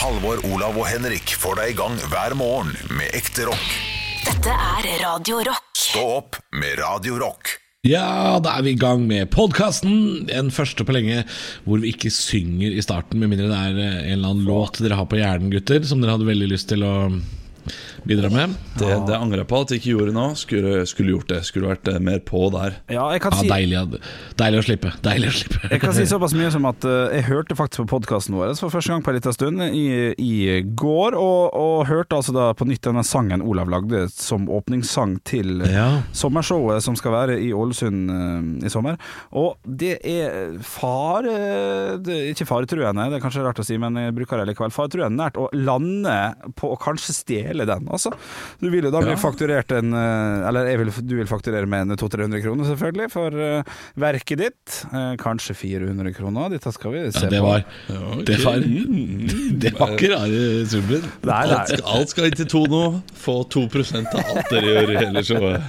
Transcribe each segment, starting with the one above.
Halvor, Olav og Henrik får deg i gang hver morgen med ekte rock. Dette er Radio Rock. Stå opp med Radio Rock. Ja, da er vi i gang med podkasten. Den første på lenge hvor vi ikke synger i starten, med mindre det er eh, en eller annen låt dere har på hjernen, gutter, som dere hadde veldig lyst til å bidra med. Det, det angrer jeg på at jeg ikke gjorde nå. Skulle, skulle gjort det. Skulle vært eh, mer på der. Ja, jeg kan, Ja, si, deilig, deilig å slippe. Deilig å slippe. jeg kan si såpass mye som at eh, jeg hørte faktisk på podkasten vår for første gang på en liten stund i, i går, og, og hørte altså da på nytt denne sangen Olav lagde som åpningssang til eh, Ja. sommershowet som skal være i Ålesund i sommer. Og det er far det er Ikke faretruende, det er kanskje rart å si, men jeg bruker det likevel. Faretruende nært å lande på å kanskje stjele den, altså. Du vil jo da bli fakturert en eh, Eller jeg vil, du vil fakturere med en 200-300 kroner, selvfølgelig, for uh, verket ditt. Uh, kanskje 400 kroner. Dette skal vi se Ja, det på. var Det var, det var ikke rare summen. Alt skal, alt skal inn til Tono. Få 2 av alt dere gjør i hele showet.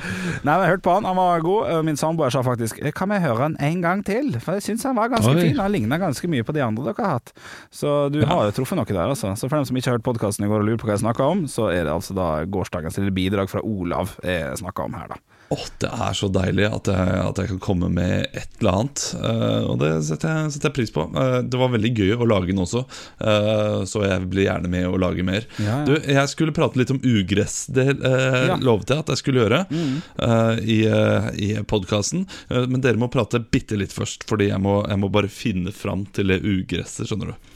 Nei, men jeg hørte på han, han var god. Min samboer sa faktisk «Eh, Kan vi høre han en gang til? For jeg syns han var ganske Oi. fin. Han ligner ganske mye på de andre dere har hatt. Så du har jo truffet noe der, altså. Så for dem som ikke har hørt podkasten i går og lurer på hva jeg snakka om, så er det altså da gårsdagens lille bidrag fra Olav jeg snakka om her, da. Åh, Det er så deilig at jeg, at jeg kan komme med et eller annet. Uh, og det setter jeg, setter jeg pris på. Uh, det var veldig gøy å lage den også, uh, så jeg blir gjerne med å lage mer. Ja, ja. Du, Jeg skulle prate litt om ugress. Det Ja. Mm. lovet jeg at jeg skulle gjøre eh, i, i podkasten. men dere må prate bitte litt først, fordi jeg må, jeg må bare finne fram til det ugresset, skjønner du.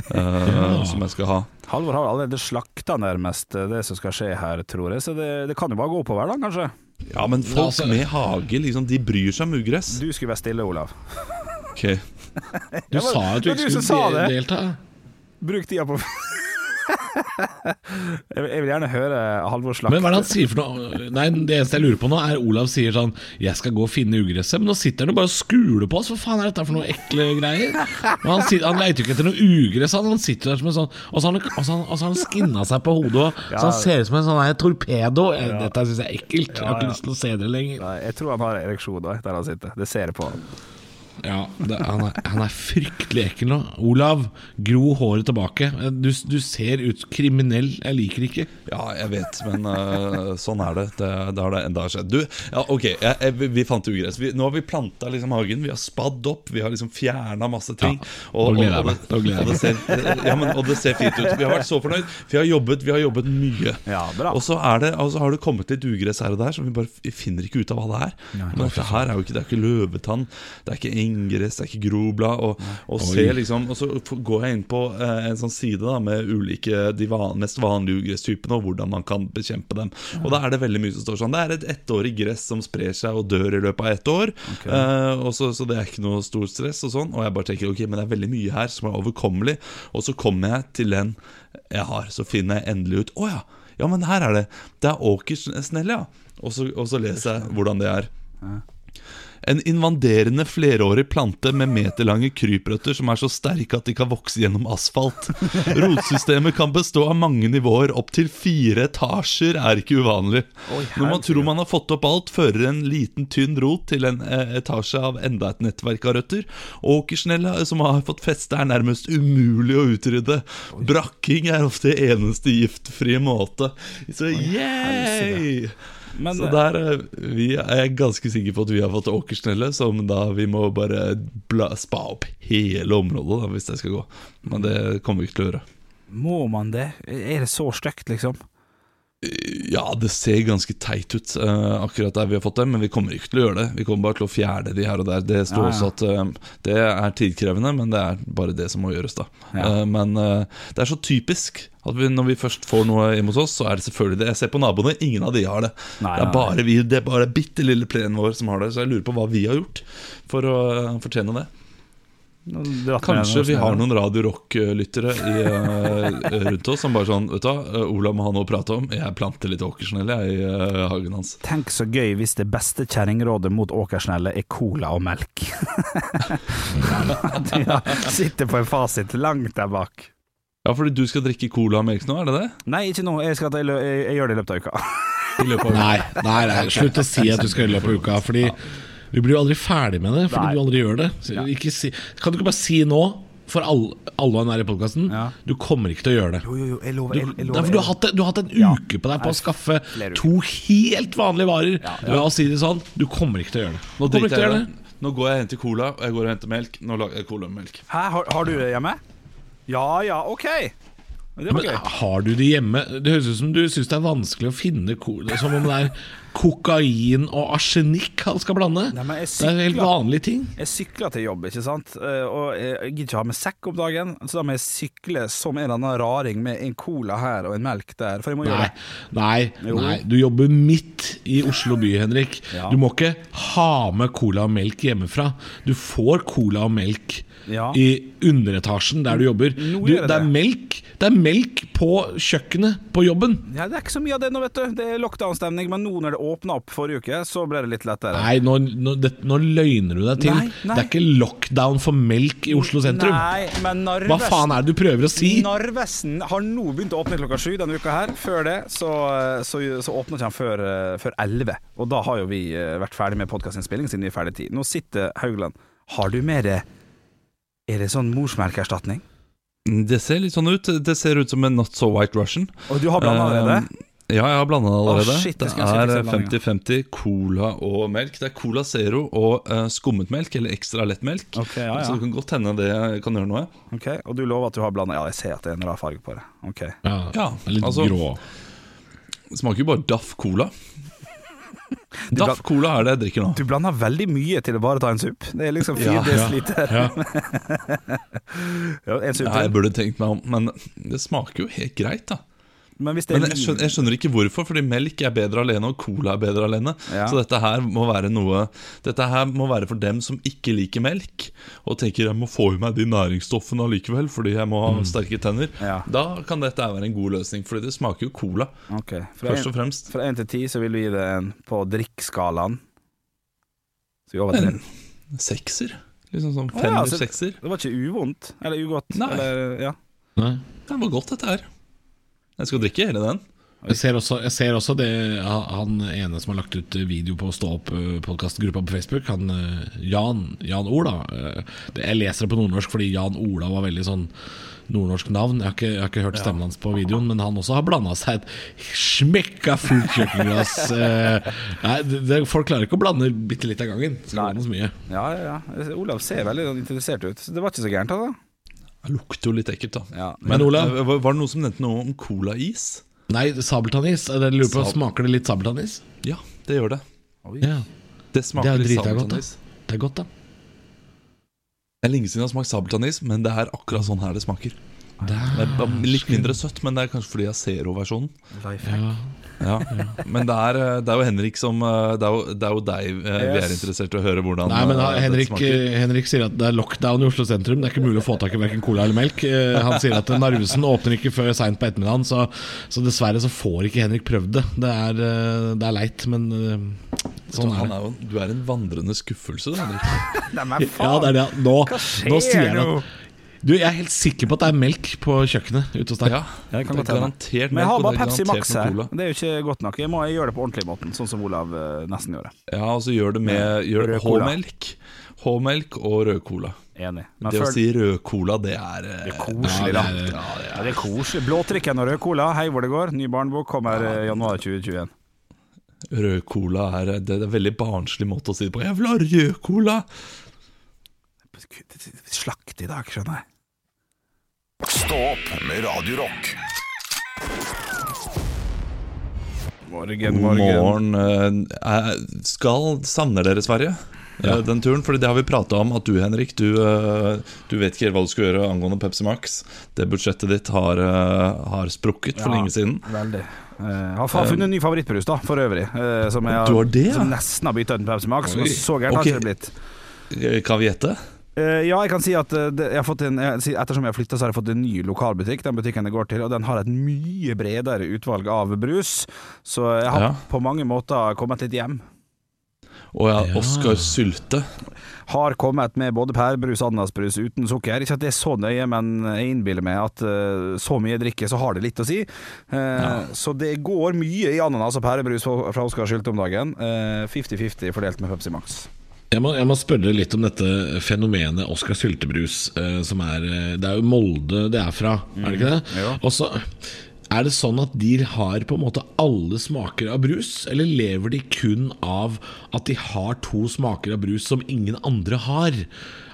Som jeg skal ha. Halvor har allerede slakta nærmest det som skal skje her, tror jeg, så det, det kan jo bare gå oppover, da, kanskje. Ja, men folk altså- med hage, liksom, de bryr seg om ugress. Du skulle være stille, Olav. Ok Du sa jo at du ikke skulle sa delta. Bruk tida på jeg, vil, gjerne høre Halvor slakte. Men hva er det han sier for noe? Nei, Det eneste jeg lurer på nå, er Olav sier sånn 'Jeg skal gå og finne ugresset', men nå sitter han jo bare og skuler på oss. Hva faen er dette for noe ekle greier? Han, sitter, han leiter jo ikke etter noe ugress, han, han sitter der som en sånn Og så har han, og han, han skinna seg på hodet, og, så han ser ut som en sånn her torpedo. Dette syns jeg er ekkelt. Jeg har ikke lyst til å se det lenger. Nei, jeg tror han har ereksjon der han sitter. Det ser jeg på han. Ja, det, han, er, han er fryktelig ekkel nå. Olav, gro håret tilbake. Du, du ser ut kriminell. Jeg liker det ikke. Ja, jeg vet, men uh, sånn er det. Det, det har det enda skjedd. Du, ja, ok, jeg, jeg, vi- vi fant ugress. Vi, nå har vi planta liksom hagen. Vi har spadd opp. Vi har liksom fjerna masse ting. Ja, nå gleder jeg meg. det- Nå og det ser, ja, men, og det ser fint ut. Vi har vært så fornøyd. Vi har jobbet, vi har jobbet mye. Ja, bra. Og så er det, og har det kommet litt ugress her og der, som vi bare finner ikke ut av hva det er. Men dette her er jo ikke, det er ikke løvetann, det er ikke engress, det er ikke groblad. Og, og, liksom, og så går jeg inn på eh, en sånn side da, med ulike de van, mest vanlige ugresstypene, og hvordan man kan bekjempe dem. Og da er det veldig mye som står sånn. Det er et ettårig gress som sprer seg og dør i løpet av ett år. Eh, og så, så det er ikke noe stort stress og sånn. Og jeg bare tenker ok, men det er veldig mye her som er overkommelig. Og så kommer jeg til den jeg har. Så finner jeg endelig ut Å ja, ja, men her er det. Det er åkersnelle, ja. Og så, og så leser jeg hvordan det er. En invaderende flerårig plante med meterlange kryprøtter som er så sterke at de kan vokse gjennom asfalt. Rotsystemet kan bestå av mange nivåer, opptil fire etasjer er ikke uvanlig. Når man tror man har fått opp alt, fører en liten, tynn rot til en eh, etasje av enda et nettverk av røtter. Åkersnella som har fått feste, er nærmest umulig å utrydde. Brakking er ofte eneste giftfrie måte. Så yay! Men, Så der eh, vi er jeg ganske sikker på at vi har fått åkersnelle, som da vi må bare bla, spa opp hele området da, hvis det skal gå. Men det kommer vi ikke til å gjøre. Må man det? Er det så stygt, liksom? Ja, det ser ganske teit ut uh, akkurat der vi har fått dem, men vi kommer ikke til å gjøre det. Vi kommer bare til å fjerne de her og der. Det står Ja, ja. også at uh, det er tidkrevende, men det er bare det som må gjøres, da. Ja. Uh, men det er så typisk at vi, når vi først får noe hjemme hos oss, så er det selvfølgelig det. Jeg ser på naboene, ingen av de har det. Nei, det er bare vi, det er bare bitte lille plenen vår som har det, så jeg lurer på hva vi har gjort for å fortjene det. Kanskje vi har noen Radio Rock-lyttere i, eh, rundt oss som bare sånn Vet du hva, eh, Olav må ha noe å prate om. Jeg planter litt åkersnelle i uh, hagen hans. Tenk så gøy hvis det beste kjerringrådet mot åkersnelle er cola og melk. De sitter på en fasit langt der bak. Ja, fordi du skal drikke cola og melk nå, er det det? Nei, ikke nå. Jeg, skal ta, jeg, jeg gjør det i løpet av uka. I løpet av Nei, nei, nei, slutt å si at du skal i løpet av uka, fordi vi blir jo aldri ferdig med det, fordi Nei. du aldri gjør det. Så ikke si, kan du ikke bare si nå? for alle, alle og enhver i podkasten. Ja. Du kommer ikke til å gjøre det. Jo, jo, jo, jeg lover. Du, Jeg, jeg lover er du, har hatt, du har hatt en Ja. uke på deg på å skaffe to helt vanlige varer. Ja, La oss si det sånn, du kommer ikke til å gjøre det. Nå du ikke til å gjøre det. Nå går jeg og henter cola, og jeg går og henter melk. Nå lager jeg cola med melk. Hæ, har, har du det hjemme? Ja ja, OK. Det Men har du det hjemme? Det høres ut som du syns det er vanskelig å finne cola. Som om det er kokain og arsenikk han skal blande. Nei, men jeg det er helt sykler- vanlige ting. Jeg sykler til jobb, ikke sant. Eh, Og jeg gidder ikke ha med sekk om dagen, så da må jeg sykle som en eller annen raring med en cola her og en melk der. For jeg må gjøre Nei, det. nei, nei, du jobber midt i Oslo by, Henrik. Ja. Du må ikke ha med cola og melk hjemmefra. Du får cola og melk Ja. i underetasjen der du jobber. Du, det, er melk, det er melk på kjøkkenet på jobben. Ja, Det er ikke så mye av det nå, vet du. Det er lockdown-stemning, men nå når det åpna opp forrige uke, så ble det litt lettere. Nei, nå, nå, det, nå løgner du deg til. Nei, nei. Det er ikke lockdown for melk i Oslo sentrum. Nei, men Narvesen Hva faen er det du prøver å si? Narvesen har nå begynt å åpne klokka sju denne uka her. Før det så, så, så åpna ikke han før, eh, før elleve. Og da har jo vi eh, vært ferdig med podkastinnspilling siden vi er ferdig tid. Nå sitter Haugland. Har du det Er det sånn morsmelkerstatning? Det ser litt sånn ut. Det ser ut som en Not So White Russian. Og du har blanda allerede? Eh, Ja, jeg har blanda allerede. allerede. shit, det jeg er 50-50 cola og melk. Det er Cola Zero og uh, skummet melk, eller ekstra lettmelk. Okay, ja, ja. Så det kan godt hende det kan gjøre noe. Ok, Og du lover at du har blanda? Ja, jeg ser at det er en rar farge på det. Ok Ja, Ja, det litt altså- grå. Det smaker jo bare Daff Cola. Daff Cola er det jeg drikker nå. Du blander veldig mye til å bare ta en supp. Det er liksom fire Ja, ja. desiliter. Ja. Ja, en supp Ja, jeg burde tenkt meg om, men det smaker jo helt greit, da. Men hvis det Men jeg skjønner, jeg skjønner ikke hvorfor, fordi melk er bedre alene, og cola er bedre alene. Ja. Så dette her må være noe Dette her må være for dem som ikke liker melk, og tenker jeg må få i meg de næringsstoffene allikevel, fordi jeg må ha sterke tenner. Ja. Da kan dette være en god løsning, fordi det smaker jo cola, Okay. fra først og en- fremst. Fra én til ti så vil du gi det en på drikkskalaen. Så vi er over En sekser. Liksom sånn Å, ja, femmer, så- sekser. Det var ikke uvondt? Eller ugodt? Nei. Eller, ja. Nei. Det var godt, dette her. Jeg skal drikke hele den. Jeg ser også, jeg ser også det Han ene som har lagt ut video på Stå opp-podkastgruppa på Facebook, han eh, Jan, Jan Ola. eh, Jeg leser det på nordnorsk fordi Jan Ola var veldig sånn nordnorsk navn. Jeg har ikke, jeg har ikke hørt stemmen hans på videoen, men han også har blanda seg et smekka fullt kjøkkenglass. eh, Nei, det, folk klarer ikke å blande bitte litt av gangen. Skal mye. ja, ja, ja. Olav ser veldig interessert ut. Så det var ikke så gærent, altså. Det lukter jo litt ekkelt, da. Ja. Men Olav? eh, var det noen som nevnte noe om colais? Nei, sabeltannis. Jeg lurer på, Sab- Smaker det litt sabeltannis? Ja, det gjør det. Ja, Det det smaker det litt drita godt, sabeltannis. Det er godt, da. Det er lenge siden jeg har smakt sabeltannis, men det er akkurat sånn her det smaker. Det er bare litt mindre søtt, men det er kanskje fordi jeg ser Zero-versjonen. Ja. Ja. Men det er, eh, det er jo Henrik som eh, Det er jo, det er jo deg eh, vi er interessert i å høre hvordan Nei, men Henrik, smaker. Henrik sier at det er lockdown i Oslo sentrum. Det er ikke mulig å få tak i verken cola eller melk. Han sier at Narvesen åpner ikke før seint på ettermiddagen, så, så dessverre så får ikke Henrik prøvd det. Det er, det er leit, men sånn er det. du er en vandrende skuffelse, du, Henrik. Nei, men Ja, det er det. Nå, Hva skjer nå sier jeg nå? Du, Jeg er helt sikker på at det er melk på kjøkkenet ute hos deg. Ja, jeg kan godt er garantert Men jeg har bare Pepsi Max her. Det er jo ikke godt nok. Jeg må gjøre det på ordentlig måten, sånn som Olav eh, nesten gjør det. Ja, og så gjør det med gjør det. H-melk. H-melk og rød cola. Enig. Men Det å si rød cola, det er eh, Det er koselig, da. Ja, det er- Ja, det er koselig. Blåtrikken og rød cola, hei hvor det går. Ny barnebok kommer eh, januar 2021. Rød cola er det, det er en veldig barnslig måte å si det på. Jeg vil ha rød cola! Slakt i dag, skjønner jeg. Stå opp med Radio Rock. Morgen, morgen. morgen. eh, er- skal savne dere Sverige? Ja. Eh, Den turen, fordi Det har vi prata om. At du Henrik du, eh, du vet ikke helt hva du skal gjøre angående Pepsi Max. Det budsjettet ditt har, eh, har sprukket for Ja. lenge siden. Veldig. Eh, Jeg har funnet en ny favorittbrus, da, for øvrig. eh, Som jeg Du har det, ja? som nesten har bytta ut med Pepsi Max. Oi. Og så gærent har det ikke blitt. Eh, Kan vi gjette? Eh, ja, jeg kan si at eh, jeg har fått en, ettersom jeg har flytta, så har jeg fått en ny lokalbutikk. Den butikken jeg går til, og den har et mye bredere utvalg av brus. Så jeg har Ja. på mange måter kommet litt hjem. Og ja. Oskar Sylte. Har kommet med både pærebrus og ananasbrus uten sukker. Ikke at det er så nøye, men jeg innbiller meg at eh, så mye jeg drikker, så har det litt å si. Ja. Så det går mye i ananas og pærebrus fra Oskar Sylte om dagen. Eh, 50-50 fordelt med Pepsi Max. Jeg må, jeg må spørre litt om dette fenomenet Oskar Syltebrus. Eh, som er, eh, det er jo Molde det er fra, er det ikke det? Ja. Og så er det sånn at de har på en måte alle smaker av brus, eller lever de kun av at de har to smaker av brus som ingen andre har?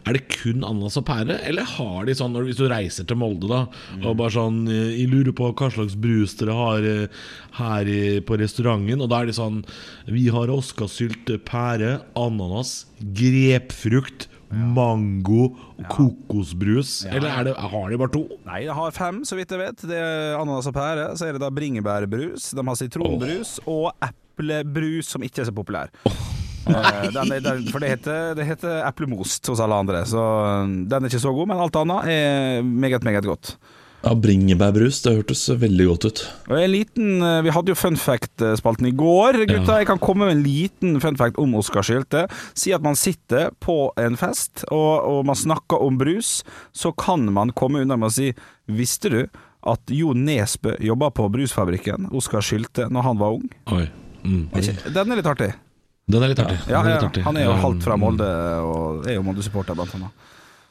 Er det kun ananas og pære, eller har de sånn hvis du reiser til Molde da og bare sånn eh, Jeg lurer på hva slags brus dere har eh, her på restauranten, og da er de sånn Vi har oskasylt pære, ananas, grepfrukt, mango og kokosbrus. Eller er det, har de bare to? Nei, de har fem, så vidt jeg vet. Det er ananas og pære. Så er det da bringebærbrus. De har sitronbrus og eplebrus, som ikke er så populær. Eh, den er, den, for det heter, det heter eplemost hos alle andre, så den er ikke så god. Men alt annet er meget, meget godt. Ja, Bringebærbrus, det hørtes veldig godt ut. En liten, eh, Vi hadde jo fun fact-spalten i går, gutta. Jeg kan komme med en liten fun fact om Oskar Sylte. Si at man sitter på en fest, og, og man snakker om brus. Så kan man komme unna med å si Visste du at Jo Nesbø jobba på brusfabrikken Oskar Sylte når han var ung? Oi. Mm. Den er litt artig. Den er litt artig. Ja, er litt artig. han er jo halvt fra mm. Molde, og er jo Molde-supporter, blant annet.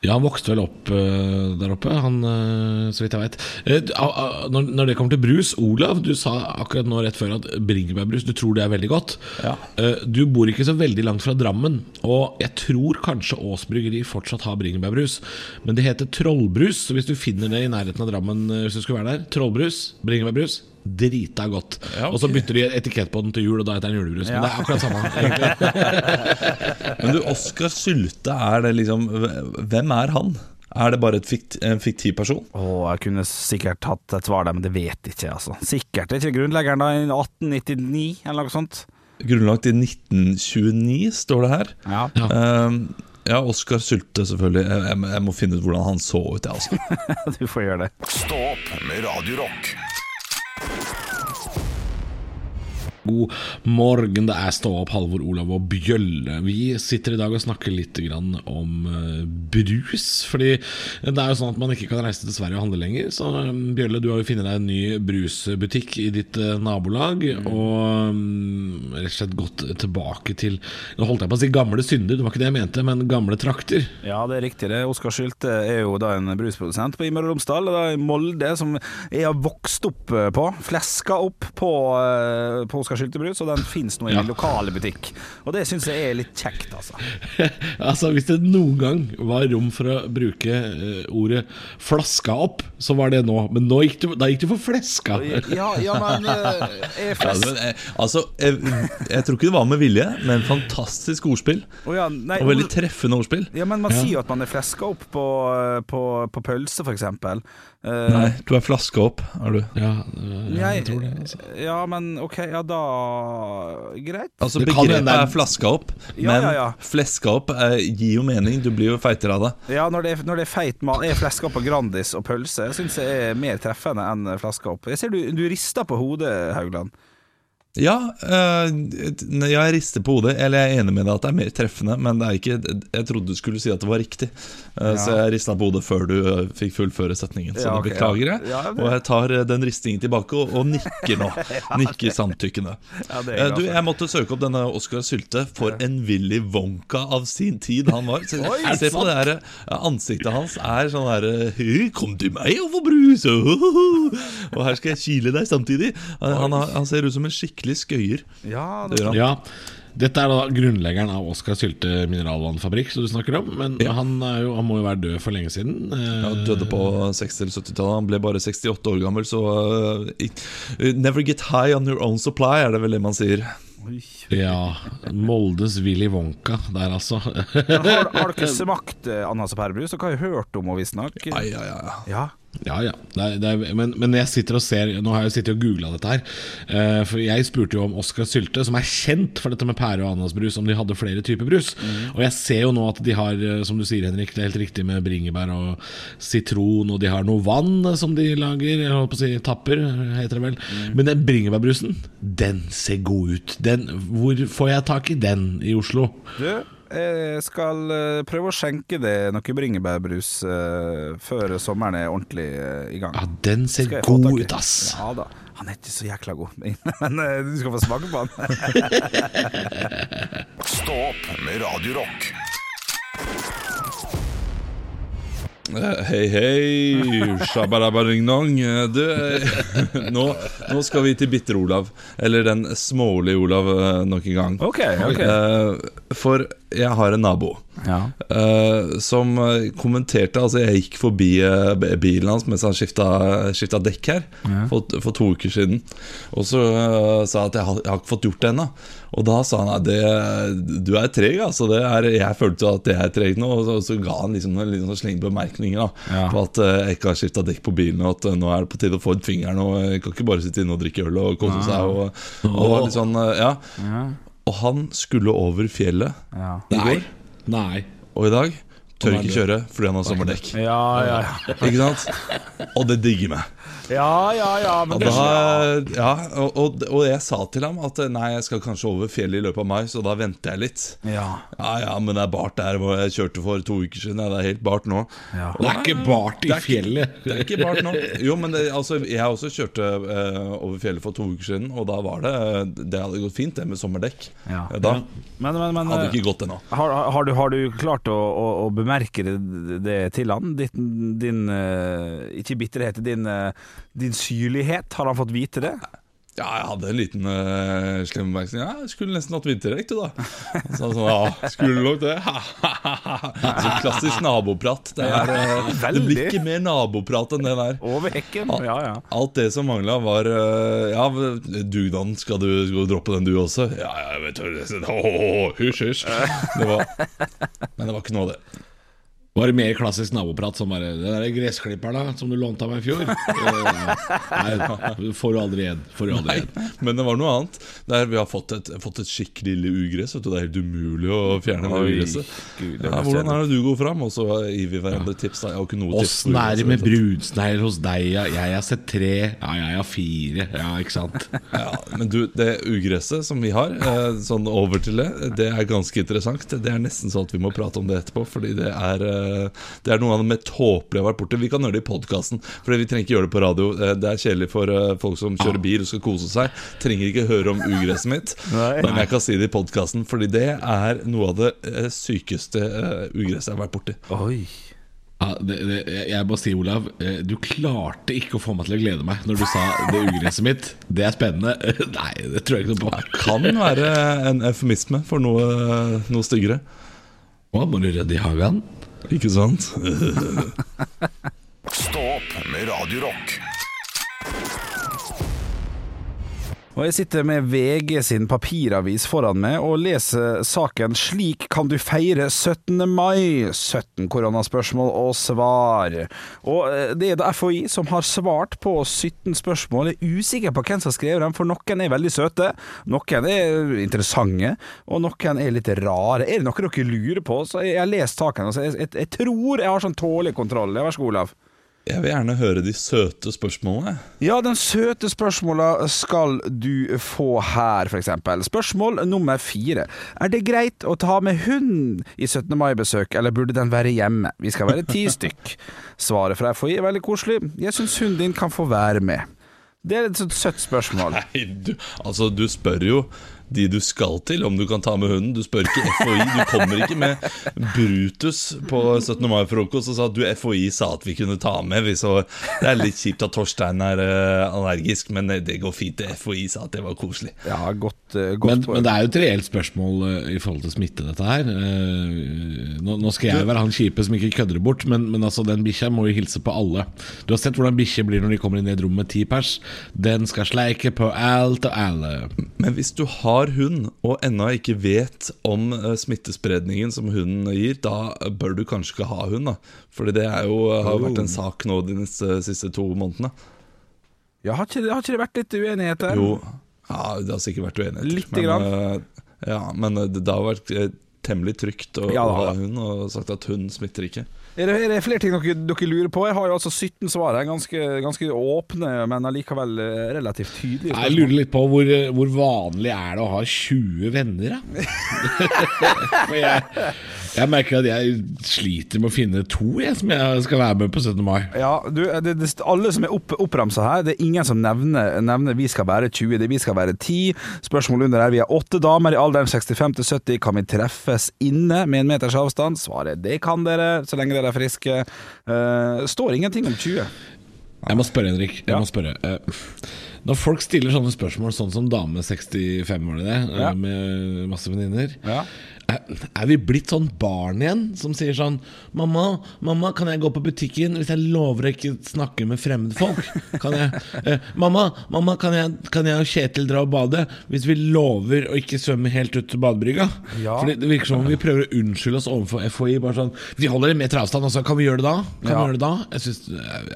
Ja, han vokste vel opp uh, der oppe, han, uh, så vidt jeg vet. Uh, a- når, når det kommer til brus, Olav, du sa akkurat nå rett før at bringebærbrus, du tror det er veldig godt. Ja. Eh, du bor ikke så veldig langt fra Drammen, og jeg tror kanskje Ås Bryggeri fortsatt har bringebærbrus. Men det heter trollbrus, så hvis du finner det i nærheten av Drammen eh, hvis du skulle være der, trollbrus, bringebærbrus, drita godt. Ja, okay. Og så bytter de etikett på den til jul, og da heter den julebrus. Men det er akkurat samme. Men du, Oskar Sylte, er det liksom Hvem er han? Er det bare et fikt, en fiktiv person? Oh, jeg kunne sikkert hatt et svar der, men det vet jeg ikke, altså. Sikkert. Er ikke grunnleggeren da i 1899, eller noe sånt? Grunnlagt i 1929, står det her. Ja. Ja. Ehm, ja, Oskar Sylte, selvfølgelig. Jeg, jeg, jeg må finne ut hvordan han så ut, jeg, altså. Du får gjøre det. Stå opp med Radio Rock. God morgen, det er Stå opp, Halvor, Olav og Bjølle. Vi sitter i dag og snakker litt grann om eh, brus. Fordi det er jo sånn at man ikke kan reise til Sverige og handle lenger. Så eh, Bjølle, du har jo funnet deg en ny brusbutikk i ditt eh, nabolag. Og mm, rett og slett gått tilbake til Nå holdt jeg på å si gamle synder, det var ikke det jeg mente, men gamle trakter. Ja, det er riktig. det Oskar Sylte er jo da en brusprodusent på Imøre og Romsdal, og da i Molde, som jeg har vokst opp eh, på. Fleska opp på, på Oskar Sylte brus, og den fins nå i Ja. lokale butikk. Og det syns jeg er litt kjekt, altså. altså Hvis det noen gang var rom for å bruke eh, ordet 'flaska opp', så var det nå. Men nå gikk du, da gikk du for fleska. Ja, ja men er jeg Ja, men, eh, altså, jeg, jeg tror ikke det var med vilje, men fantastisk ordspill. Oh, ja, nei, Og veldig treffende ordspill. Ja, men man Ja. sier jo at man er fleska opp på, på, på pølse, for eksempel. Eh, Nei, du er flaska opp, er du. Ja, jeg, jeg tror det. Altså. Ja, men ok, ja da Greit. Altså Det kan hende Begrepet det er- flaska opp, Ja, men ja, ja. fleska opp eh, gir jo mening. Du blir jo feitere av det. Ja, når det er, når det er feit mat Er fleska opp på Grandis og pølse syns jeg er mer treffende enn flaska opp. Jeg ser du, du rister på hodet, Haugland. Ja, øh, jeg rister på hodet. Eller jeg er enig med deg at det er mer treffende, men det er ikke Jeg trodde du skulle si at det var riktig, Ja. så jeg rista på hodet før du eh, fikk fullføre setningen. Så Ja, okay, ok, beklager jeg. ja. Og jeg tar eh, den ristingen tilbake og, og nikker nå. Nikker samtykkende. Eh, Du, jeg måtte søke opp denne Oscar Sylte. For en Willy Wonka av sin tid han var. Se, se på det her Ansiktet hans er sånn herre Kom til meg og få brus! Og her skal jeg kile deg samtidig. Han, han, har- han ser ut som en skikkelig skøyer. Ja, Det gjør han. Ja, dette er da grunnleggeren av Oskar Sylte mineralvannfabrikk, som du snakker om. Men Ja. han, er jo, han må jo være død for lenge siden. Eh, Ja, døde på 60- eller 70-tallet. Han ble bare 68 år gammel, så uh, Never get high on your own supply, er det vel det man sier. Ja, Moldes Willy Wonka der, altså. Men har, har dere smakt Anna ananas og pærebrus? Dere har jo hørt om henne, visstnok. Ja, ja, ja, ja. Ja. Ja. Det er, det er, men, men jeg sitter og ser Nå har jeg jo sittet og googla dette her. Uh, for jeg spurte jo om Oskar Sylte, som er kjent for dette med pære- og ananasbrus, om de hadde flere typer brus. Og jeg ser jo nå at de har, eh, som du sier Henrik, det er helt riktig med bringebær og sitron, og de har noe vann eh, som de lager, jeg holdt på å si tapper, heter det vel. Men den bringebærbrusen, den ser god ut. Den, hvor får jeg tak i den i Oslo? Du, jeg skal eh, prøve å skjenke deg noe bringebærbrus uh, før sommeren er ordentlig uh, i gang. Ja, den ser god ut, ass. Ja da. Han er ikke så jækla god, men uh, du skal få smake på han. Stå opp med Radio Rock. Eh, Hei, hei, shabarabaringnong. Eh, Du, eh, nå, nå skal vi til Bitter-Olav. Eller den smålige Olav eh, nok en gang. Okay, ok. Eh, For jeg har en nabo. Ja. uh, som eh, kommenterte Altså, jeg gikk forbi uh, bilen hans mens han skifta, skifta dekk her for, for to uker siden. Og så uh, sa jeg at jeg har, jeg har ikke fått gjort det ennå. Og da sa han at du er treg, altså. Det er, jeg følte at jeg er treg nå. Og så, så ga han liksom en liten sånn sleng bemerkning da, Ja. på at jeg ikke har skifta dekk på bilen, og at nå er det på tide å få ut fingeren. Og jeg kan ikke bare sitte inne og drikke øl og kose seg. Og, og og, liksom, eh, ja. Ja. Og han skulle over fjellet Ja. i går. Nei. Og i dag tør ikke kjøre fordi han har sommerdekk. Ja, ja, Ikke sant? Og det digger meg. Ja, ja, ja men Og, det, da, ja, og, og, og jeg sa til ham at nei, jeg skal kanskje over fjellet i løpet av mai, så da venter jeg litt. ja. Ja ja, men det er bart der hvor jeg kjørte for to uker siden. Ja, det er helt bart nå. Ja. Det er ikke bart i Det er ikke- fjellet. Det er ikke bart nå. Jo, men det, altså, jeg også kjørte uh, over fjellet for to uker siden, og da var det Det hadde gått fint, det med sommerdekk. Ja. Da Men, men, men hadde eh, det ikke gått ennå. har, har, du, har du klart å, å, å bemerke det, det til han? Din, din uh, Ikke bitterhet, din, eh, din syrlighet. Har han fått vite det? Ja, jeg hadde en liten uh, slem bemerkning. Ja, jeg skulle nesten hatt vinterdekk, du, da. Så så sånn, ja, skulle nok det. så klassisk naboprat. Det, er, uh, det blir ikke mer naboprat enn det der. Over hekken? Ja, ja. Alt det som mangla, var uh, Ja, dugnaden, skal du, skal du droppe den du også? Ja, ja, jeg vet Hysj, hysj. Det var Men det var ikke noe av det. Var det mer klassisk naboprat som bare 'Den der gressklipperen da, som du lånte av meg i fjor' Eh, Nei, får du aldri igjen. Får du aldri igjen. men det var noe annet. Der vi har fått et, fått et skikkelig lille ugress. Vet du, det er helt umulig å fjerne det Oi, ugresset. Gud, det Ja, hvordan er det du går fram? Og så gir vi hverandre tips. Da. Jeg har ikke noe tips. Åssen er det med ugresset. brunsnegler hos deg? Ja? Jeg har sett tre. Ja, jeg har fire. Ja, ikke sant? Ja, men du, det ugresset som vi har, eh, sånn over til det, det er ganske interessant. Det er nesten sånn at vi må prate om det etterpå, fordi det er, eh, det er noe av det mer tåpelige jeg har vært borti. Vi kan gjøre det i podkasten, for vi trenger ikke gjøre det på radio. Eh, Det er kjedelig for eh, folk som kjører bil og skal kose seg. Trenger ikke høre om ugresset mitt, Nei. men jeg kan si det i podkasten, fordi det er noe av det eh, sykeste ugresset jeg har vært borti. Oi. Ja, det, det, jeg må si, Olav, du klarte ikke å få meg til å glede meg når du sa det ugresset mitt. Det er spennende. Nei, det tror jeg ikke noe på. Det Kan være en eufemisme for noe, noe styggere. Å, må du rydde i hagen? Ikke sant? Stå opp med Radio Og jeg sitter med VG sin papiravis foran meg og leser saken 'Slik kan du feire 17. mai'. 17 koronaspørsmål og svar. Og eh, det er da FHI som har svart på 17 spørsmål. Jeg er usikker på hvem som har skrevet dem, for noen er veldig søte, noen er interessante, og noen er litt rare. Er det noe dere lurer på? Så jeg har lest saken, altså jeg, jeg, jeg tror jeg har sånn tålelig kontroll. Vær så god, Olav. Jeg vil gjerne høre de søte spørsmålene. Ja, den søte spørsmåla skal du få her, f.eks. Spørsmål nummer fire. Er det greit å ta med hund i 17. mai-besøk, eller burde den være hjemme? Vi skal være ti stykk. Svaret fra FHI er veldig koselig. Jeg syns hunden din kan få være med. Det er et søtt spørsmål. Nei, du, altså du spør jo de du skal til om du kan ta med hunden. Du spør ikke FHI. Du kommer ikke med Brutus på 17. mai-frokost og sa at du FHI sa at vi kunne ta med. Så, det er litt kjipt at Torstein er eh, allergisk, men det går fint. FHI sa at det var koselig. Ja, godt, eh, godt Men, poeng. men det er jo et reelt spørsmål eh, i forhold til smitte, dette her. Eh, Nå, nå skal jeg være han kjipe som ikke kødder bort, men, men altså, den bikkja må jo hilse på alle. Du har sett hvordan bikkjer blir når de kommer inn i et rom med ti pers. Den skal sleike på alt og alle. Men hvis du har hund og ennå ikke vet om smittespredningen som hunden gir, da bør du kanskje ikke ha hund. da Fordi det er jo, har jo vært en sak nå de neste, siste to månedene. Ja, har, ikke, har ikke det vært litt uenighet der? Jo, ja, det har sikkert vært uenigheter. Lite grann. eh, ja, men eh, det har vært eh, temmelig trygt å, Ja, ha hund, og sagt at hund smitter ikke. Er det, er det flere ting dere, dere lurer på? Jeg har jo altså 17 svar her, ganske, ganske åpne, men allikevel relativt tydelige. Jeg lurer litt på hvor, hvor vanlig er det å ha 20 venner, da? For jeg, Jeg merker at jeg sliter med å finne to jeg, som jeg skal være med på 17. mai. Ja, du, det, det, alle som er opp, oppramsa her, det er ingen som nevner, nevner vi skal være 20, det vi skal være 10. Spørsmålet under er vi er åtte damer i alderen 65 til 70. Kan vi treffes inne med en meters avstand? Svaret det kan dere, så lenge dere er friske. Uh, står ingenting om 20. Jeg må spørre, Henrik. Jeg Ja. må spørre Eh, Når folk stiller sånne spørsmål, sånn som dame 65, var det det? Ja. Med masse venninner. Ja. Er, vi blitt sånn barn igjen som sier sånn Mamma, mamma, kan jeg gå på butikken hvis jeg lover å ikke snakke med fremmede folk? Kan jeg, eh, mamma, mamma kan, jeg, kan jeg og Kjetil dra og bade hvis vi lover å ikke svømme helt ut til badebrygga? Ja. Fordi det virker som om vi prøver å unnskylde oss overfor FHI. Bare sånn Vi holder en meter avstand, altså. Kan vi gjøre det da? Kan Ja. vi gjøre det da? Jeg synes,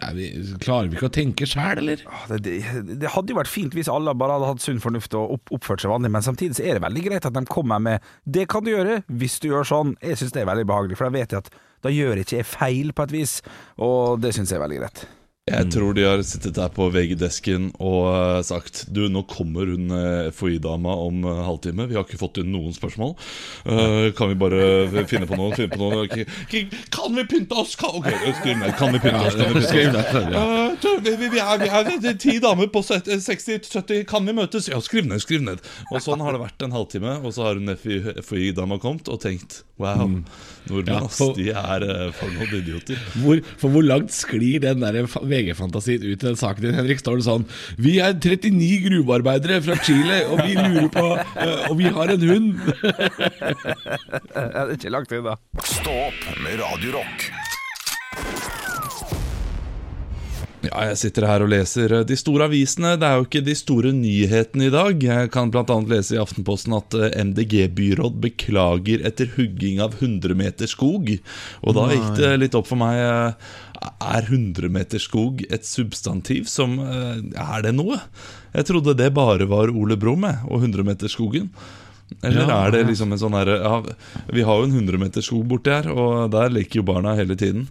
er vi, Klarer vi ikke å tenke sjæl, eller? Ah, Det, det, det hadde jo vært fint hvis alle bare hadde hatt sunn fornuft og opp, oppført seg vanlig, men samtidig så er det veldig greit at de kommer med 'det kan du gjøre hvis du gjør sånn'. Jeg syns det er veldig behagelig, for da vet jeg at da gjør ikke jeg feil på et vis, og det syns jeg er veldig greit. Jeg tror de har sittet der på VG-desken og eh, sagt Du, nå kommer hun eh, FHI-dama om en halvtime. Vi har ikke fått inn noen spørsmål. Uh, kan vi bare finne på noe? Finne på noe? Kan vi pynte oss? Kan, okay, skriv ned. Kan vi pynte oss? Kan vi pynte oss? Uh. Eh, du, vi, vi, er, vi er ti damer på 60-70. Kan vi møtes? Ja, skriv ned, skriv ned. Og sånn har det vært en halvtime, og så har hun FHI-dama kommet og tenkt Wow, nordmenn, Ja, ass, de er eh, for noen idioter. Hvor, for hvor langt sklir den der fa- VG-fantasien ut i den saken din, Henrik? Står det sånn Vi er 39 gruvearbeidere fra Chile, og vi lurer på eh, Og vi har en hund. Ja, det er ikke langt unna. Stå opp med Radiorock. Ja, jeg sitter her og leser eh, de store avisene. Det er jo ikke de store nyhetene i dag. Jeg kan bl.a. lese i Aftenposten at eh, MDG-byråd beklager etter hugging av 100 meter skog. Og da gikk det litt opp for meg Er 100 meter skog et substantiv som eh, Er det noe? Jeg trodde det bare var Ole Brumm og 100-meterskogen. Eller Ja, er det liksom en sånn herre ja, Vi har jo en 100 meter skog borti her, og der leker jo barna hele tiden.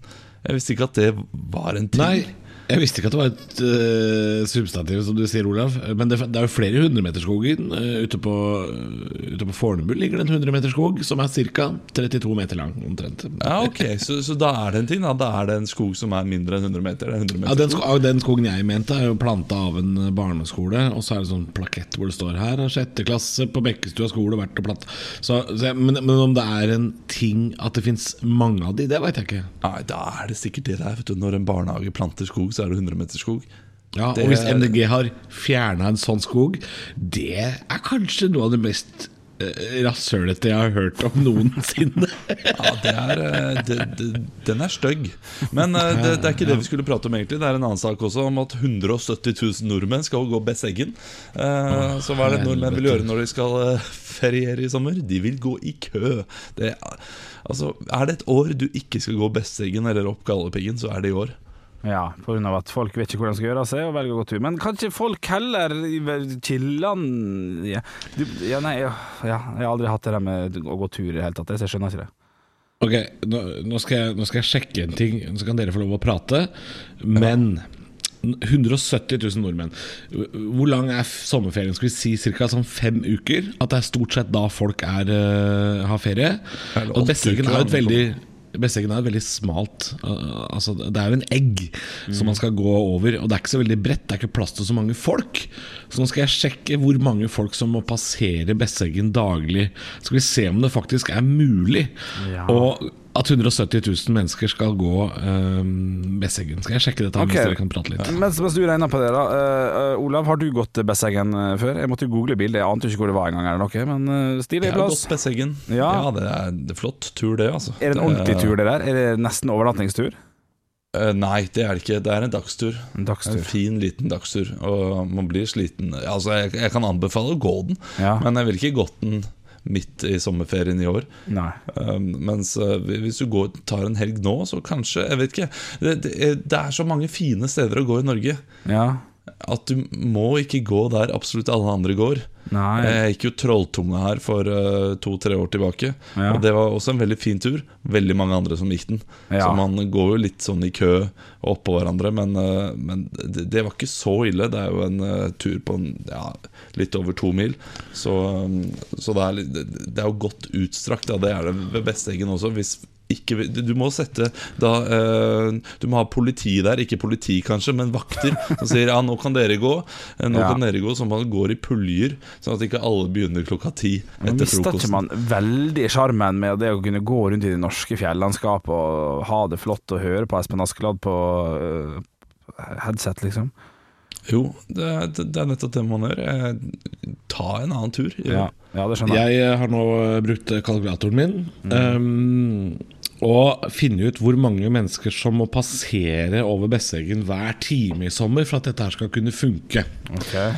Jeg visste ikke at det var en ting. Nei, jeg visste ikke at det var et uh, substantiv, som du sier, Olav. Men det, det er jo flere hundremeterskogen. Uh, ute, på, uh, ute på Fornebu ligger det en hundremeterskog som er ca. 32 meter lang, omtrent. Ja, ok, så, så da er det en ting da Da er det en skog som er mindre enn 100 meter er 100 meter Ja, den, sko den skogen jeg mente, er jo planta av en eh, barneskole. Og så er det sånn plakett hvor det står 'Her er sjette klasse på Bekkestua skole vært og planta'. Så, så, jeg- men, men om det er en ting at det fins mange av de, det veit jeg ikke. Nei, da er det sikkert det der vet du, Når en barnehage planter skog, så er det 100 meter skog. Ja, Det Og hvis MDG har fjerna en sånn skog, det er kanskje noe av det mest uh, rasshølete jeg har hørt om noensinne. Ja, det er, eh, det, det, den er stygg. Men eh, det, det er ikke det vi skulle prate om egentlig. Det er en annen sak også om at 170 000 nordmenn skal gå Besseggen Eh, Så hva er det nordmenn vil gjøre når de skal eh, feriere i sommer? De vil gå i kø. Det, Altså, er det et år du ikke skal gå Besseggen eller opp Galdhøpiggen, så er det i år Ja, av at folk vet ikke hvordan de skal gjøre av seg og velger å gå tur. Men kanskje folk heller chiller'n ja. Ja, nei, ja, jeg har aldri hatt det der med å gå tur i det hele tatt, så jeg skjønner ikke det. Ok, nå, nå, skal jeg, nå skal jeg sjekke en ting, så kan dere få lov å prate. Men 170 000 nordmenn. Hvor lang er sommerferien? Skal vi si ca. sånn fem uker? At det er stort sett da folk er, uh, har ferie? Og Besseggen er jo et veldig Besseggen er veldig smalt uh, Altså Det er jo en egg som Mm. man skal gå over, og det er ikke så veldig bredt. Det er ikke plass til så mange folk. Så nå skal jeg sjekke hvor mange folk som må passere Besseggen daglig. Skal vi se om det faktisk er mulig. Ja. Og at 170 000 mennesker skal gå um, Besseggen. Skal jeg sjekke dette okay. hvis dere kan prate litt? Mens, mens du regner på det, da. Uh, eh, Olav, har du gått Besseggen eh, før? Jeg måtte jo google bildet, jeg ante ikke hvor det var engang, eller noe. Men uh, stilig Jeg har plass. gått Besseggen Ja. ja det, er, det er flott tur det altså Er det en ordentlig Eh, tur, det der? Er det nesten overnattingstur? Uh, Nei, det er det ikke Det er en dagstur En En fin, liten dagstur, og man blir sliten. Altså, jeg, jeg kan anbefale å gå den, Ja. men jeg ville ikke gått den midt i sommerferien i år. Nei. Um, mens uh, hvis du går, tar en helg nå, så kanskje Jeg vet ikke. Det, er- det er så mange fine steder å gå i Norge. Ja. At du må ikke gå der absolutt alle andre går. Nei. Jeg gikk jo Trolltunga her for uh, to-tre år tilbake. Ja. Og Det var også en veldig fin tur. Veldig mange andre som gikk den. Ja. Så man går jo litt sånn i kø og oppå hverandre. Men, uh, men det, det var ikke så ille. Det er jo en uh, tur på en, ja, litt over to mil. Så, um, så det, er, det, det er jo godt utstrakt. Ja. Det er det ved Besteggen også. Hvis ikke, du må sette da, eh, Du må ha politi der, ikke politi kanskje, men vakter som sier ja, nå kan dere gå. Eh, Nå Ja. kan dere gå Så man går i puljer, sånn at ikke alle begynner klokka ti etter Mister ikke man veldig sjarmen med det å kunne gå rundt i det norske fjellandskapet og ha det flott og høre på Espen Askeladd på uh, headset, liksom? Jo, det er, det er nettopp det man gjør. Eh, Ta en annen tur. Ja, ja det skjønner jeg. Jeg har nå brukt kalkulatoren min um, og finne ut hvor mange mennesker som må passere over Besseggen hver time i sommer for at dette her skal kunne funke. Okay.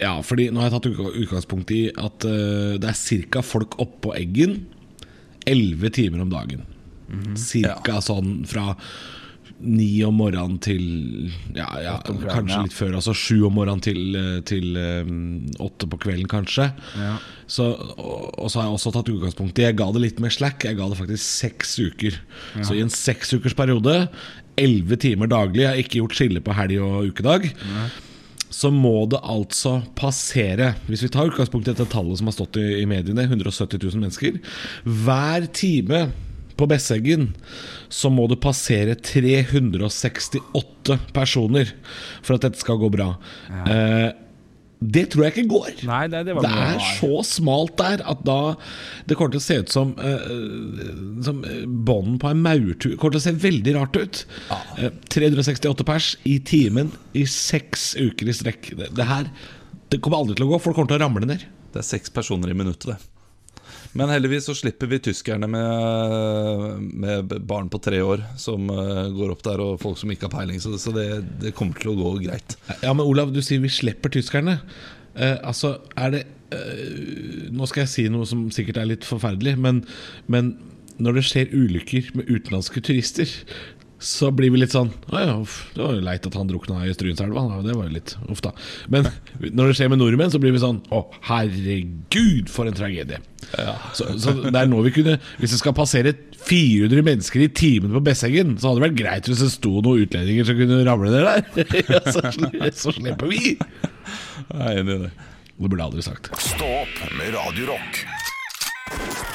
Ja, fordi nå har jeg tatt utgangspunkt i at uh, det er ca. folk oppå Eggen 11 timer om dagen. Cirka sånn fra ni om morgenen til ja, ja, kvelden, kanskje litt før. Altså sju om morgenen til, eh, til um, åtte på kvelden, kanskje. Ja. Så, og, og så har jeg også tatt utgangspunkt i Jeg ga det litt mer slack. Jeg ga det faktisk seks uker. Så i en seksukersperiode, ukers periode, elleve timer daglig, jeg har ikke gjort skille på helg og ukedag. Så må det altså passere Hvis vi tar utgangspunkt i dette tallet som har stått i, i mediene, 170 000 mennesker Hver time på Besseggen så må du passere 368 personer for at dette skal gå bra. Eh, det tror jeg ikke går. Nei, det, det var Det er så smalt der at da Det kommer til å se ut som, uh, som bånden på en maurtur. Det kommer til å se veldig rart ut. Uh, 368 pers i timen i seks uker i strekk. Det, det her Det kommer aldri til å gå. Folk kommer til å ramle ned. Det er seks personer i minuttet, det. Men heldigvis så slipper vi tyskerne med, med barn på tre år som eh, går opp der, og folk som ikke har peiling. Så, det, det kommer til å gå greit. Ja, men Olav, du sier vi slipper tyskerne. Eh, altså, er det eh, Nå skal jeg si noe som sikkert er litt forferdelig, men, men når det skjer ulykker med utenlandske turister, så blir vi litt sånn Å ja, uff, det var jo leit at han drukna i Strynselva. Det var jo litt uff, da. Men når det skjer med nordmenn, så blir vi sånn Å, herregud, for en tragedie. Så, så det er nå vi kunne Hvis det skal passere 400 mennesker i timen på Besseggen, så hadde det vært greit hvis det sto noen utlendinger som kunne ramle ned der. Ja, så, så slipper vi. Jeg er enig i det. Det burde jeg aldri sagt. Stå opp med Radio Rock.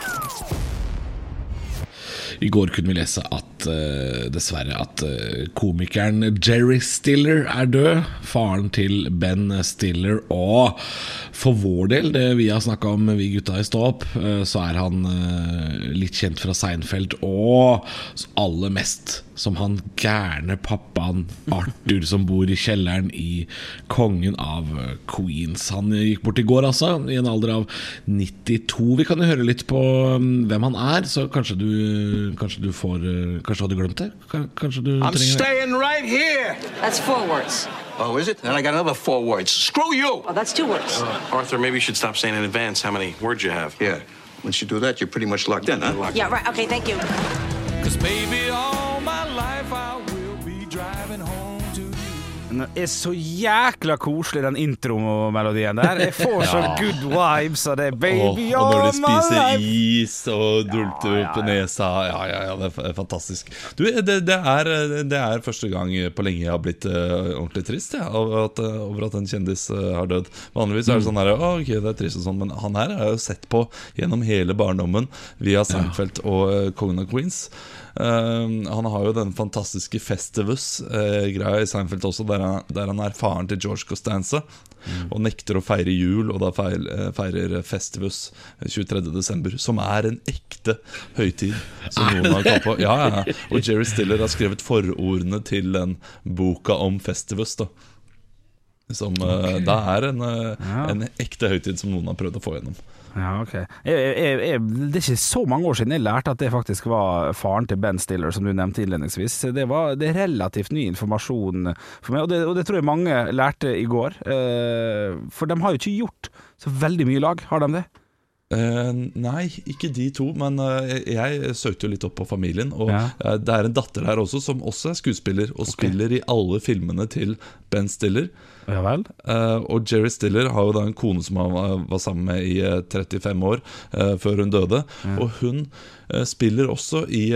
I går kunne vi lese at uh, dessverre at uh, komikeren Jerry Stiller er død. Faren til Ben Stiller. Og for vår del, det vi har snakka om, vi gutta i Stå opp, uh, så er han litt kjent fra Seinfeld. Og aller mest som han gærne pappaen Arthur som bor i kjelleren i Kongen av eh, Queens. Han gikk bort i går, altså, i en alder av 92. Vi kan jo høre litt på mm, hvem han er, så kanskje du, kanskje du får eh, Kanskje du hadde glemt det? Kanskje du I'm trenger staying right here. That's four words. Oh, is it? Then I got another four words. Screw you. Oh, that's two words. Arthur, maybe you should stop saying in advance how many words you have. Yeah. Once you do that, you're pretty much locked in, huh? Yeah, right. Okay, thank you. Cause baby, all Den er så jækla koselig, den intromelodien der. Jeg får så good vibes av det. Baby, Baby, og når de spiser is og dulter Ja, ja, ja. nesa Ja, ja, ja, det er fantastisk. Du, det, det, er, det er første gang på lenge jeg har blitt uh, ordentlig trist ja, over, at, over at en kjendis uh, har dødd. Vanligvis er det sånn her, oh, ok, det er trist og sånn, men han her har jeg jo sett på gjennom hele barndommen via Seinfeld og uh, Kongen av Queens. Eh, han har jo den fantastiske Festivus-greia i Seinfeld også, der han, der han er faren til George Costanza. Og nekter å feire jul, og da feil, eh, feirer Festivus 23.12., som er en ekte høytid. Som noen har på ja, ja. ja. Og Jerry Stiller har skrevet forordene til den boka om Festivus. da Som okay. Det er en, ja. en ekte høytid som noen har prøvd å få gjennom. Ja, ok jeg, jeg, jeg, Det er ikke så mange år siden jeg lærte at det faktisk var faren til Ben Stiller, som du nevnte innledningsvis. Det, var, det er relativt ny informasjon for meg, og det, og det tror jeg mange lærte i går. Eh, for de har jo ikke gjort så veldig mye lag, har de det? Uh, nei, ikke de to, men uh, jeg søkte jo litt opp på familien. Og Ja. uh, det er en datter der også som også er skuespiller, og spiller i alle filmene til Ben Stiller. Ja vel? Eh, og Jerry Stiller har jo da en kone som han var, var sammen med i eh, 35 år eh, før hun døde. Og hun eh, spiller også i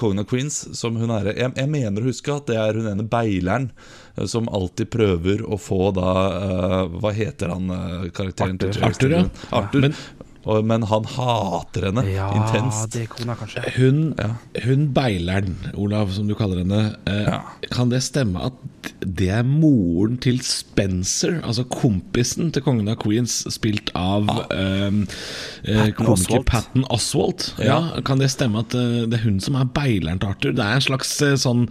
Kongen av Queens som hun er jeg, jeg mener å huske at det er hun ene beileren eh, som alltid prøver å få da eh, Hva heter han eh, karakteren til Jerry Arthur, ja. Arthur. Men- men han hater henne Ja, intenst. det kona, kanskje. Hun, hun beileren, Olav, som du kaller henne. Eh, Ja. Kan det stemme at det er moren til Spencer, altså kompisen til kongen av Queens, spilt av ja. eh, komiker Patten Patton Oswalt? Ja. Kan det stemme at eh, det er hun som er beileren til Arthur? Det er en slags eh, sånn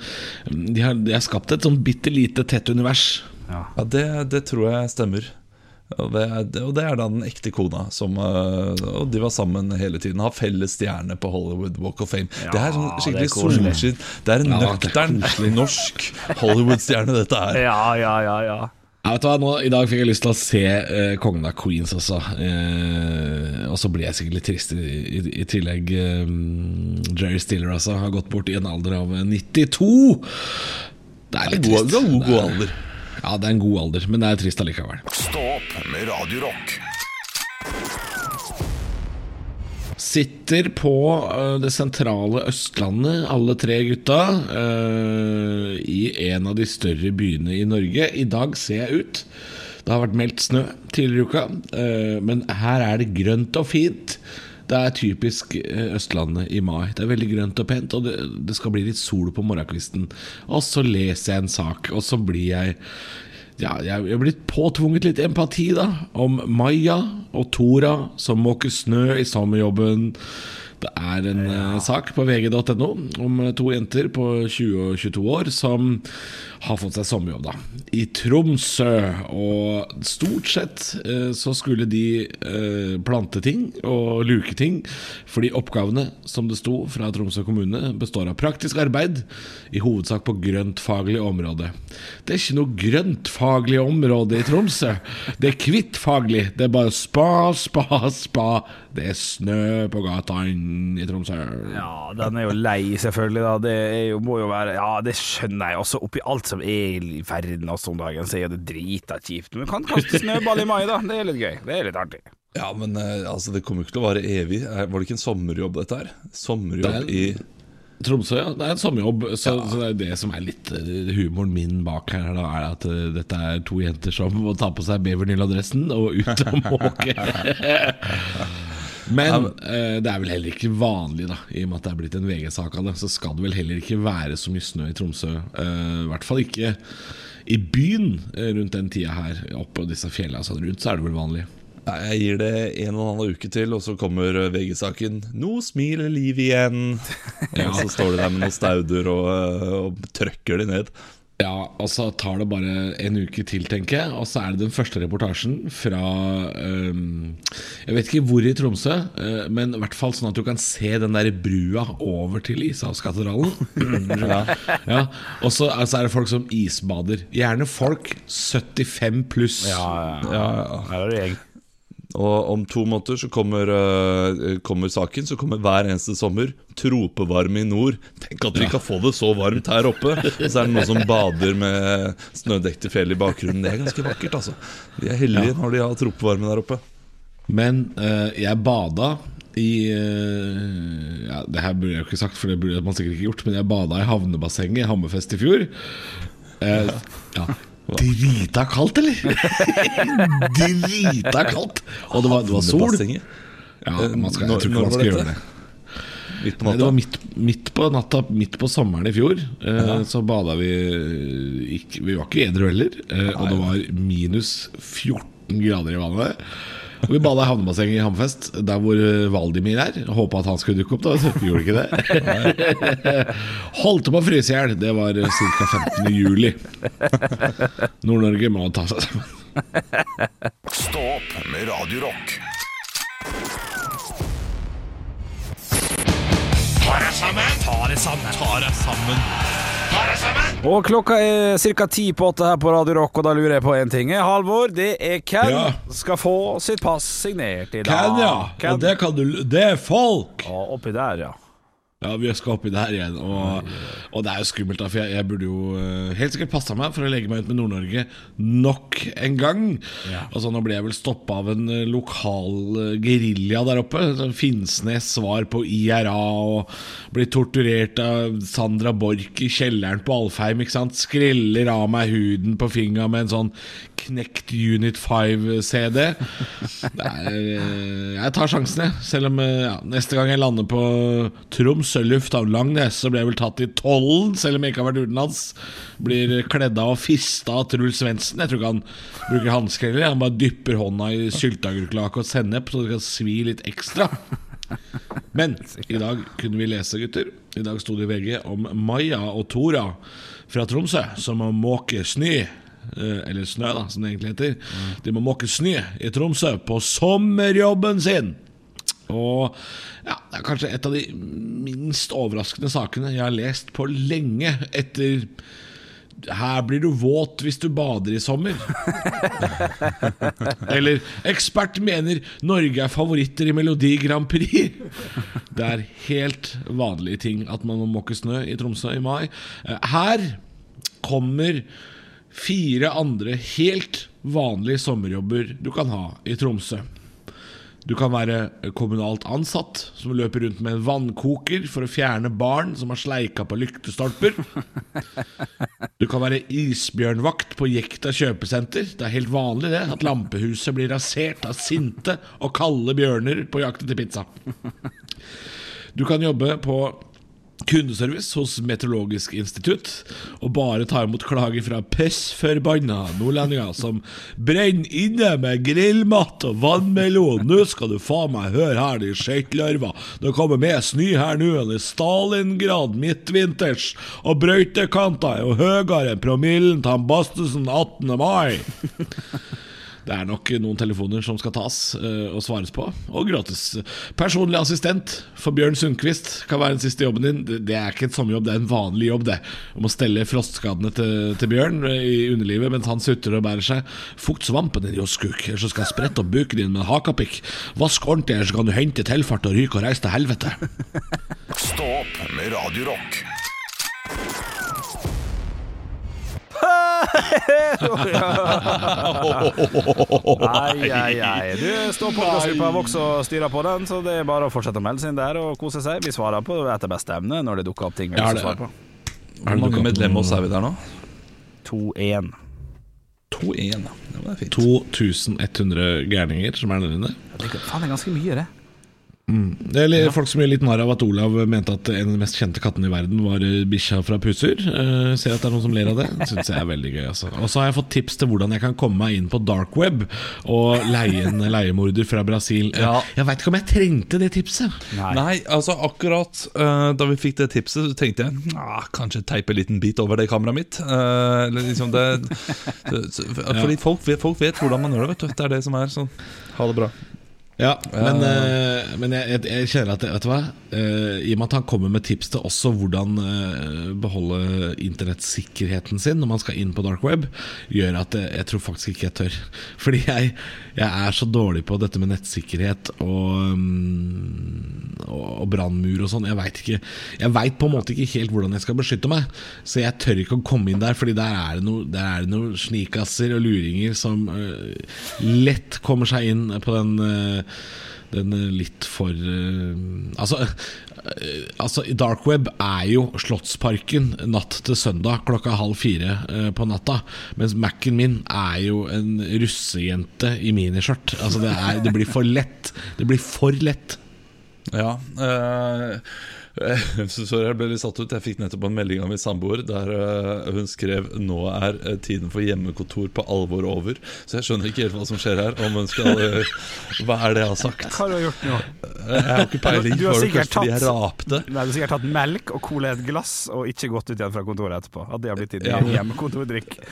De har, de har skapt et sånn bitte lite tett univers. Ja, det, det tror jeg stemmer. Og det, er- og det er da den ekte kona som øh, Og de var sammen hele tiden. Har felles stjerne på Hollywood Walk of Fame. det er sånn skikkelig det er solskinn. Det er en Ja, det er nøktern norsk Hollywood-stjerne, dette er. Ja, ja, ja, ja. Jeg vet hva, nå, I dag fikk jeg lyst til å se uh, Kongen av Queens også. Uh, og så blir jeg sikkert litt trist i, i, i tillegg. Uh, Jerry Stiller altså, har gått bort i en alder av 92. Det er litt God, trist. god, Det god er- alder. Ja, det er en god alder, men det er trist allikevel. Stå opp med Radio Rock. Sitter på eh, det sentrale Østlandet, alle tre gutta, eh, i en av de større byene i Norge. I dag ser jeg ut. Det har vært meldt snø tidligere i uka, eh, men her er det grønt og fint. Det er typisk eh, Østlandet i mai. Det er veldig grønt og pent, og det, det skal bli litt sol på morgenkvisten. Og så leser jeg en sak, og så blir jeg ja, jeg er blitt påtvunget litt empati da Om Maja og Tora Som måker snø i sommerjobben Er en ja. sak på vg.no Om eh, to jenter på 20 og 22 år Som har fått seg sommerjobb da. I Tromsø. Og stort sett eh, så skulle de eh, plante ting Og luke ting Fordi oppgavene som det sto fra Tromsø kommune Består av praktisk arbeid I hovedsak på grøntfaglig område. Det er ikke noe grøntfaglig område i Tromsø. Det er kvittfaglig Det er bare spa, spa, spa Det er snø på gatene i Tromsø Ja, den er jo lei, selvfølgelig. Da. Det er jo, må jo være Ja, det skjønner jeg. Også oppi alt som er i verden også om dagen, så er det drita kjipt. Men kan kaste snøball i mai, da. Det er litt gøy. Det er litt artig. Ja, men eh, altså, det kommer jo ikke til å vare evig. Er- Var det ikke en sommerjobb, dette her? Sommerjobb i Tromsø, ja. Det er en sommerjobb. Så, så det er det som er litt eh, humoren min bak her, da, er at uh, dette er to jenter som må ta på seg Bevernill-adressen og ut og måke. Men eh, det er vel heller ikke vanlig, da i og med at det er blitt en VG-sak av det. Så skal det vel heller ikke være så mye snø i Tromsø. Eh, I hvert fall ikke i byen eh, rundt den tida her. Oppå disse fjellene sånn rundt, så er det vel vanlig. Nei, Jeg gir det en og en halv uke til, og så kommer eh, VG-saken 'Nå smiler liv igjen'. Og så står de der med noen stauder og, eh, og trøkker de ned. Ja, og så tar det bare en uke til, tenker jeg. Og så er det den første reportasjen fra um, Jeg vet ikke hvor i Tromsø, uh, men i hvert fall sånn at du kan se den der brua over til Ishavskatedralen. ja. Og så altså er det folk som isbader. Gjerne folk 75 pluss. Ja, ja, ja. Ja, ja. Her er det gjeng. Og om to måneder så kommer, uh, kommer saken, så kommer hver eneste sommer tropevarme i nord. Tenk at vi kan få det så varmt her oppe! Og så er det noen som bader med snødekte fjell i bakgrunnen. Det er ganske vakkert, altså. De er heldige når de har tropevarme der oppe. Men uh, jeg bada i uh, ja, Det her burde jeg jo ikke sagt, for det burde man sikkert ikke gjort, men jeg bada i havnebassenget i Hammerfest i fjor. Eh, ja. Drita kaldt, eller? Drita kaldt! Og det var, det var sol. Ja, man skal, jeg tror ikke man skal gjøre det. Midt på natta? det var midt, midt på natta, midt på sommeren i fjor. Eh, Så bada vi ikke, Vi var ikke edru heller. Eh, og det var minus 14 grader i vannet. Vi bada i havnebassenget i Hammerfest, der hvor eh, Valdimir er. Håpa at han skulle dukke opp, da. Så vi gjorde ikke det. Holdt på å fryse i hjel. Det var ca. 15. juli. Nord-Norge må ta seg sammen. Stå opp med Radio Rock. Ta deg sammen! Ta deg sammen! Ta deg sammen! Og klokka er ca. ti på åtte her på Radio Rock, og da lurer jeg på én ting. Halvor, det er Ken Ja. skal få sitt pass signert i dag. Ken, ja, Ken. og det kan du Det er folk! Og oppi der, ja. Ja, vi skal oppi der igjen. Og, og det er jo skummelt, da, for jeg, jeg burde jo eh, helt sikkert passa meg for å legge meg ut med Nord-Norge nok en gang. Altså, Nå ble jeg vel stoppa av en eh, lokal eh, gerilja der oppe. Finnsnes svar på IRA og blir torturert av Sandra Borch i kjelleren på Alfheim. ikke sant? Skreller av meg huden på fingra med en sånn knekt Unit 5-CD. Det er, eh, Jeg tar sjansen, jeg. Selv om eh, ja, neste gang jeg lander på Tromsø lufthavn Langnes, så blir jeg vel tatt i tollen, selv om jeg ikke har vært utenlands. Blir kledd av og fista av Truls Svendsen. Jeg tror ikke han bruker hansker heller. Han bare dypper hånda i sylteagurklake og sennep, så det kan svi litt ekstra. Men i dag kunne vi lese, gutter. I dag sto det i VG om Maja og Tora fra Tromsø som må måke snø. Eh, Eller snø, da, som det egentlig heter. De må måke snø i Tromsø på sommerjobben sin. Og ja, Det er kanskje et av de minst overraskende sakene jeg har lest på lenge etter her blir du våt hvis du bader i sommer. Eller ekspert mener Norge er favoritter i Melodi Grand Prix. Det er helt vanlige ting at man må måke snø i Tromsø i mai. Eh, Her kommer fire andre helt vanlige sommerjobber du kan ha i Tromsø. Du kan være kommunalt ansatt som løper rundt med en vannkoker for å fjerne barn som har sleika på lyktestolper. Du kan være isbjørnvakt på Jekta kjøpesenter. Det er helt vanlig det at lampehuset blir rasert av sinte og kalde bjørner på jakt etter pizza. Du kan jobbe på kundeservice hos Meteorologisk institutt og bare tar imot klager fra pissforbanna nordlendinger som brenner inne med grillmat og vannmelon. Nå skal du faen meg høre her, de skøytelarver. Det kommer med snø her nå. Det er Stalingrad midtvinters, og brøytekanter er jo høyere enn promillen til Bastesen 18. mai. Det er nok noen telefoner som skal tas eh, og svares på, og gratis. Personlig assistent for Bjørn Sundquist kan være den siste jobben din. Det, er ikke et sommerjobb, det er en vanlig jobb, det. Om å stelle frostskadene til, til Bjørn eh, i underlivet mens han sutrer og bærer seg. Fukt svampen din, Joskuk, ellers skal jeg sprette opp buken din med en hakapikk. Vask ordentlig, så kan du hente tilfart og ryke og reise til helvete. Stå opp med Radio Nei, nei. ai. Du står podkastgruppa Vox og styrer på den, så det er bare å fortsette å melde seg inn der og kose seg. Vi svarer på etter beste evne når det dukker opp ting vi Ja, det- å svare på. Hvor mange medlemmer oss er vi der nå? 2-1. 2-1, ja. Det var fint. 2100 gærninger som er der inne. Det er- det er ganske mye, det. Det er litt, folk som gjør litt narr av at Olav mente at en av de mest kjente kattene i verden var eh, bikkja fra Pusser. Uh, ser at det er noen som ler av det. Syns jeg er veldig gøy. Altså. Og så har jeg fått tips til hvordan jeg kan komme meg inn på dark web og leie en leiemorder fra Brasil. Eh, Ja. Jeg veit ikke om jeg trengte det tipset. Nei. Nei, altså akkurat uh, da vi fikk det tipset, så tenkte jeg ah, kanskje teipe en liten bit over det kameraet mitt. Uh, eller liksom det, så, så, Fordi folk vet, folk vet hvordan man gjør det, vet du. Det er det som er sånn. Ha det bra. Ja, men, uh, men jeg, jeg, kjenner at Vet du hva? Uh, I og med at han kommer med tips til også hvordan uh, beholde internettsikkerheten sin når man skal inn på dark web, gjør at jeg, jeg tror faktisk ikke jeg tør. Fordi jeg, jeg er så dårlig på dette med nettsikkerhet og, um, og, og brannmur og sånn. Jeg veit på en måte ikke helt hvordan jeg skal beskytte meg. Så jeg tør ikke å komme inn der, Fordi der er det noe, der det noe snikasser og luringer som lett kommer seg inn på den den eh, litt for eh, Altså, eh, altså Dark web er jo Slottsparken natt til søndag klokka halv fire på natta. Mens Mac-en min er jo en russejente i miniskjørt. Altså det, er, det blir for lett. Det blir for lett. Ja eh, så jeg ble litt satt ut. Jeg fikk nettopp en melding av min samboer der eh, hun skrev 'Nå er eh, tiden for hjemmekontor på alvor over'. Så jeg skjønner ikke helt hva som skjer her. Om hun skal eh, Hva er det jeg har sagt? Hva har du gjort nå? Jeg har ikke peiling. Du har sikkert tatt, jeg rapte? Nei, Du har sikkert tatt melk og cola i et glass og ikke gått ut igjen fra kontoret etterpå. At det har blitt din Ja. hjemmekontordrikk.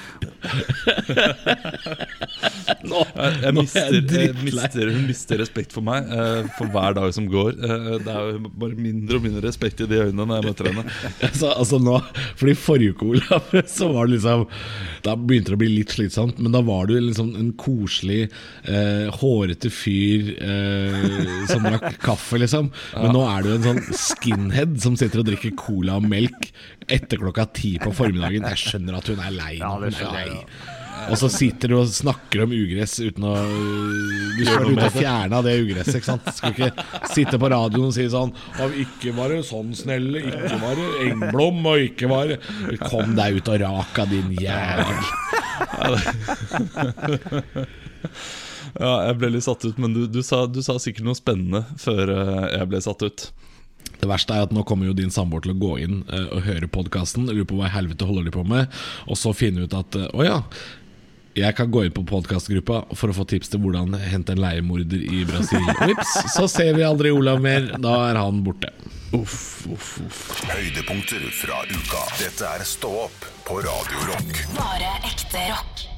Nå, Jeg, jeg, er mister, jeg jeg mister, hun mister respekt for meg eh, for hver dag som går. Eh, det er jo bare mindre og mindre respekt i de øynene når jeg møter henne. Altså, altså nå, fordi forrige kola så var det liksom Da begynte det å bli litt slitsomt, men da var du liksom en koselig, eh, hårete fyr eh, som drakk kaffe, liksom. Men nå er du en sånn skinhead som sitter og drikker cola og melk etter klokka ti på formiddagen. Jeg skjønner at hun er lei Ja, det er skjønner jeg, lei. Og så sitter du og snakker om ugress uten å Du skulle ut og fjerna det ugresset, ikke sant? Skal ikke sitte på radioen og si sånn Av Ikke var det sånn snelle, ikke var det Engblom, og ikke var det Kom deg ut og raka, din jævel. Ja, jeg ble litt satt ut, men du, du, sa, du sa sikkert noe spennende før eh, jeg ble satt ut. Det verste er at nå kommer jo din samboer til å gå inn eh, og høre podkasten. Lurer på hva i helvete holder de på med. Og så finne ut at å ja, jeg kan gå inn på podkastgruppa for å få tips til hvordan hente en leiemorder i Brasil. Vips, så ser vi aldri Olav mer. Da er han borte. Uff, uff, uff. Høydepunkter fra uka. Dette er Stå opp på Radio Rock. Bare ekte rock.